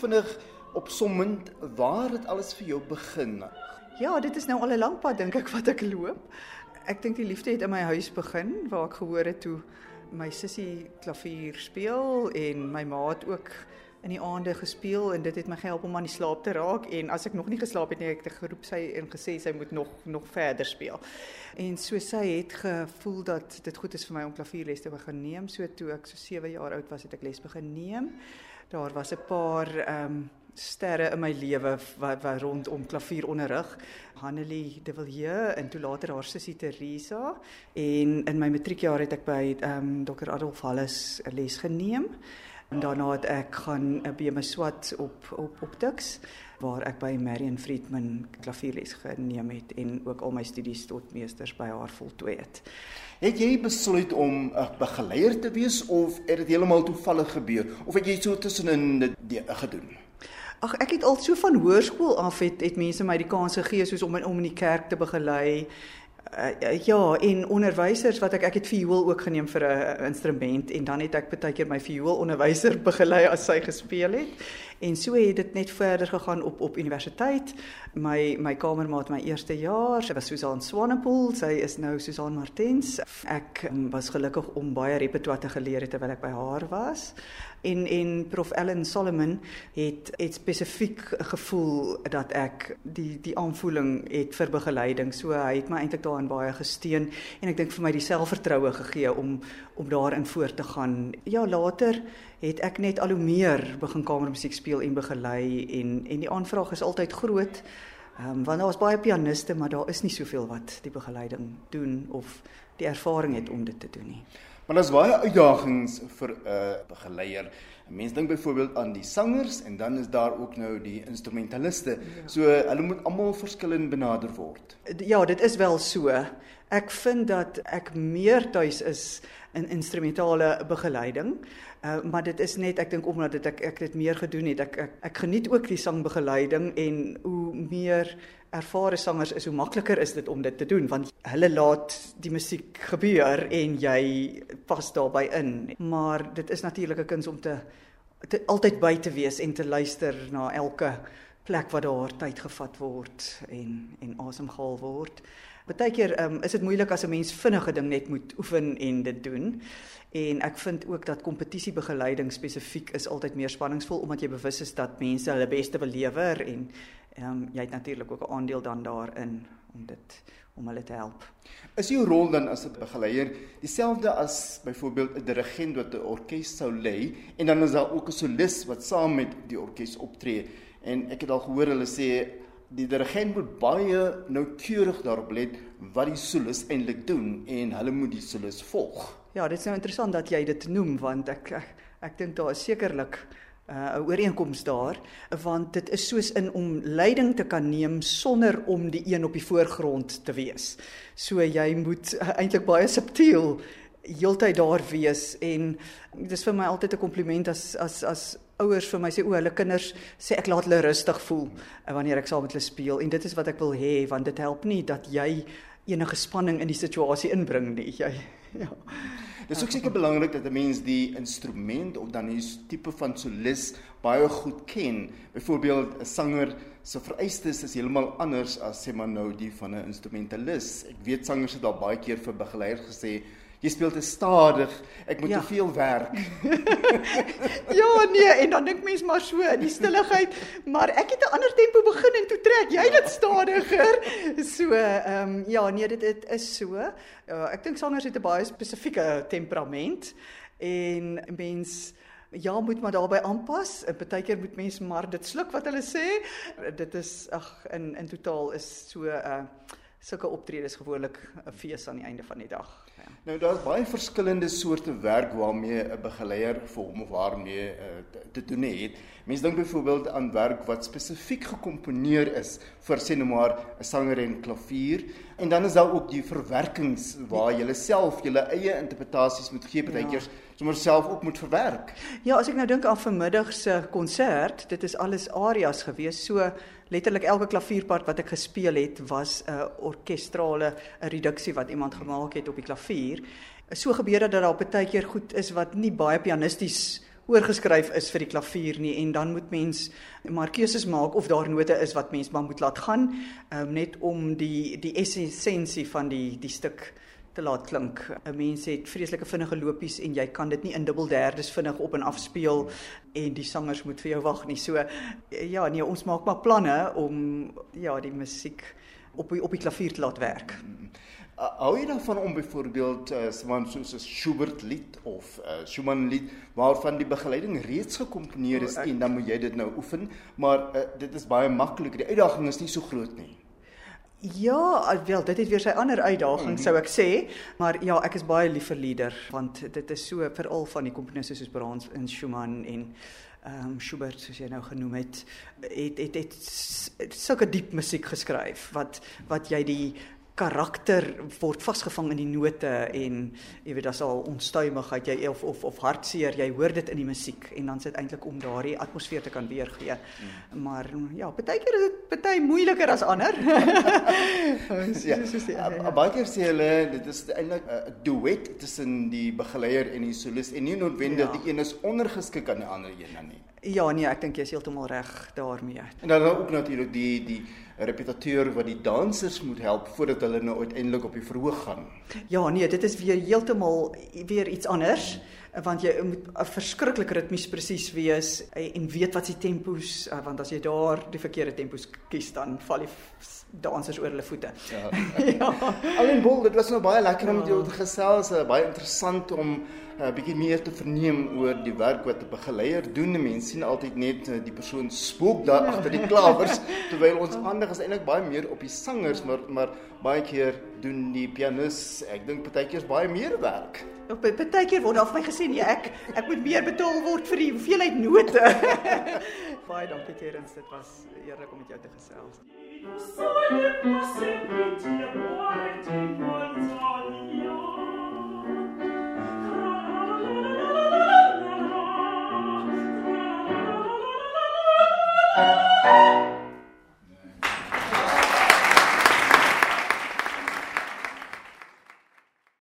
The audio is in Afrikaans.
vinnig opsommend waar dit alles vir jou begin? Ja, dit is nou al 'n lang pad dink ek wat ek loop. Ek dink die liefde het in my huis begin waar ek gehoor het toe my sussie klavier speel en my ma het ook in die aande gespeel en dit het my gehelp om aan die slaap te raak en as ek nog nie geslaap het nie ek het geroep sy en gesê sy moet nog nog verder speel. En so sy het gevoel dat dit goed is vir my om klavierles te begin neem. So toe ek so 7 jaar oud was het ek les begin neem. Daar was 'n paar ehm um, sterre in my lewe wat wat rondom klavieronderrig. Hanelie de Villiers en toe later haar sussie Teresa en in my matriekjaar het ek by ehm um, Dr. Adolf Halles les geneem. En daarna het ek gaan 'n BM swat op op op Tuks waar ek by Marion Friedman klavierles geneem het en ook al my studies tot meesters by haar voltooi het. Het jy besluit om 'n begeleier te wees of het dit heeltemal toevallig gebeur of het jy so tussenin gedoen? Ag ek het al so van hoërskool af het het mense my die kans gegee soos om in om in die kerk te begelei Uh, ja, en onderwysers wat ek ek het viool ook geneem vir 'n instrument en dan het ek baie keer my viool onderwyser begelei as sy gespeel het. En so het dit net verder gegaan op op universiteit. My my kamermaat my eerste jaar, sy was Susan Swanepoel, sy is nou Susan Martens. Ek um, was gelukkig om baie repertoire te geleer het terwyl ek by haar was en en prof Ellen Solomon het het spesifiek gevoel dat ek die die aanvoeling het vir begeleiding. So hy het my eintlik daarin baie gesteun en ek dink vir my die selfvertroue gegee om om daarin voort te gaan. Ja, later het ek net al hoe meer begin kamermusiek speel en begelei en en die aanvraag is altyd groot. Ehm um, want daar was baie pianiste, maar daar is nie soveel wat die begeleiding doen of die ervaring het om dit te doen nie. Maar daar's baie uitdagings vir 'n uh, begeleier. Mense dink byvoorbeeld aan die sangers en dan is daar ook nou die instrumentaliste. Ja. So hulle moet almal verskillend benader word. Ja, dit is wel so. Ek vind dat ek meer tuis is in instrumentale begeleiding. Uh, maar dit is net ek dink omdat dit ek ek dit meer gedoen het. Ek ek, ek geniet ook die sangbegeleiding en hoe meer ervare sangers is hoe makliker is dit om dit te doen want hulle laat die musiek gebeur en jy pas daarbey in. Maar dit is natuurlik 'n kuns om te, te altyd by te wees en te luister na elke plek waar daar tyd gevat word en en asemhaal word Partykeer um, is dit moeilik as 'n mens vinnige ding net moet oefen en dit doen. En ek vind ook dat kompetisiebegeleiding spesifiek is altyd meer spanningsvol omdat jy bewus is dat mense hulle beste wil lewer en ehm um, jy het natuurlik ook 'n aandeel dan daarin om dit om hulle te help. Is jou rol dan as 'n begeleier dieselfde as byvoorbeeld 'n dirigent wat 'n orkes sou lei en dan is daar ook 'n solis wat saam met die orkes optree? En ek het al gehoor hulle sê die dirigent moet baie noukeurig daarop let wat die solis eintlik doen en hulle moet die solis volg. Ja, dit is nou interessant dat jy dit noem want ek ek, ek dink daar is sekerlik uh, 'n ooreenkoms daar want dit is soos in om leiding te kan neem sonder om die een op die voorgrond te wees. So jy moet uh, eintlik baie subtiel heeltyd daar wees en dit is vir my altyd 'n kompliment as as as ouers vir my sê o, hulle kinders sê ek laat hulle rustig voel uh, wanneer ek saam met hulle speel en dit is wat ek wil hê want dit help nie dat jy enige spanning in die situasie inbring nie. Jy ja. Dit is ook seker belangrik dat 'n mens die instrument of dan die tipe van solis baie goed ken. Byvoorbeeld 'n sanger se vereistes is heeltemal anders as sê maar nou die van 'n instrumentalis. Ek weet sangers het al baie keer vir begeleiers gesê Jy speel te stadig. Ek moet ja. te veel werk. ja, nee, en dan dink mens maar so in die stilligheid, maar ek het 'n ander tempo begin en toe trek jy dit stadiger. So, ehm um, ja, nee, dit, dit is so. Uh, ek dink sangers het 'n baie spesifieke temperament en mens Ja, moet maar daarbey aanpas. Partykeer moet mense maar dit sluk wat hulle sê. Dit is ag in in totaal is so 'n uh, sulke optredes gewoonlik 'n fees aan die einde van die dag. Ja. Nou daar's baie verskillende soorte werk waarmee 'n begeleier vir hom of haar mee uh, te doen het. Mense dink byvoorbeeld aan werk wat spesifiek gekomponeer is vir sê nou maar 'n sanger en klavier en dan is daar ook die verwerkings waar jy self jou eie interpretasies moet gee baie keer ja. Sommer self ook moet verwerk. Ja, as ek nou dink aan vanmiddag se konsert, dit is alles arias gewees. So letterlik elke klavierpart wat ek gespeel het was 'n orkestrale 'n reduksie wat iemand gemaak het op die klavier. So gebeur dit dat daar baie keer goed is wat nie baie pianisties oorgeskryf is vir die klavier nie en dan moet mens maar keuses maak of daar note is wat mens maar moet laat gaan um, net om die die essensie van die die stuk te laat klink. 'n Mens het vreeslike vinnige lopies en jy kan dit nie in dubbel derdes vinnig op en af speel en die sangers moet vir jou wag nie. So ja, nee, ons maak maar planne om ja, die musiek op die, op die klavier te laat werk. Uh, hou jy dan van om byvoorbeeld uh, soos 'n Schubert lied of 'n uh, Schumann lied waarvan die begeleiding reeds gekomponeer is oh, ek... en dan moet jy dit nou oefen, maar uh, dit is baie maklik. Die uitdaging is nie so groot nie. Ja, wel, dit het weer sy ander uitdaging mm -hmm. sou ek sê, maar ja, ek is baie lief vir lieder want dit is so veral van die komponiste soos Brahms en Schumann en ehm um, Schubert soos jy nou genoem het, het het het, het sulke diep musiek geskryf wat wat jy die karakter word vasgevang in die note en jy weet daar's al onstuimigheid jy of of of hartseer jy hoor dit in die musiek en dan sit eintlik om daardie atmosfeer te kan weergee. Mm. Maar ja, baie keer is dit baie moeiliker as ander. ja. ja. Baie keer sê hulle dit is eintlik 'n duet tussen die begeleier en die solis en nie noodwendig ja. die een is ondergeskik aan die ander een nie. Ja, nee, ek dink jy is heeltemal reg daarmee. En dan ook natuurlik die die repetiteur wat die dansers moet help voordat hulle nou uiteindelik op die verhoog gaan. Ja, nee, dit is weer heeltemal weer iets anders want jy moet verskriklik ritmies presies wees en weet wat se tempos want as jy daar die verkeerde tempos kies dan val die dansers oor hulle voete. Ja. ja. Allen Bol, dit was nou baie lekker om met jou te gesels, uh, baie interessant om 'n uh, eh, bietjie meer te verneem oor die werk wat 'n begeleier doen. Mense sien altyd net uh, die persoon spook daar ja. agter die klawers terwyl ons aandag is eintlik baie meer op die sangers, maar maar baie keer doen die pianis, ek dink partykeer is baie meer werk. Op partykeer word daar vir my gesê nee, ek ek moet meer betaal word vir die hoeveelheid note. baie dankie Terence, dit was eerlik om met jou te gesels. Sole fosse pitti a morte in Manzania Thank you.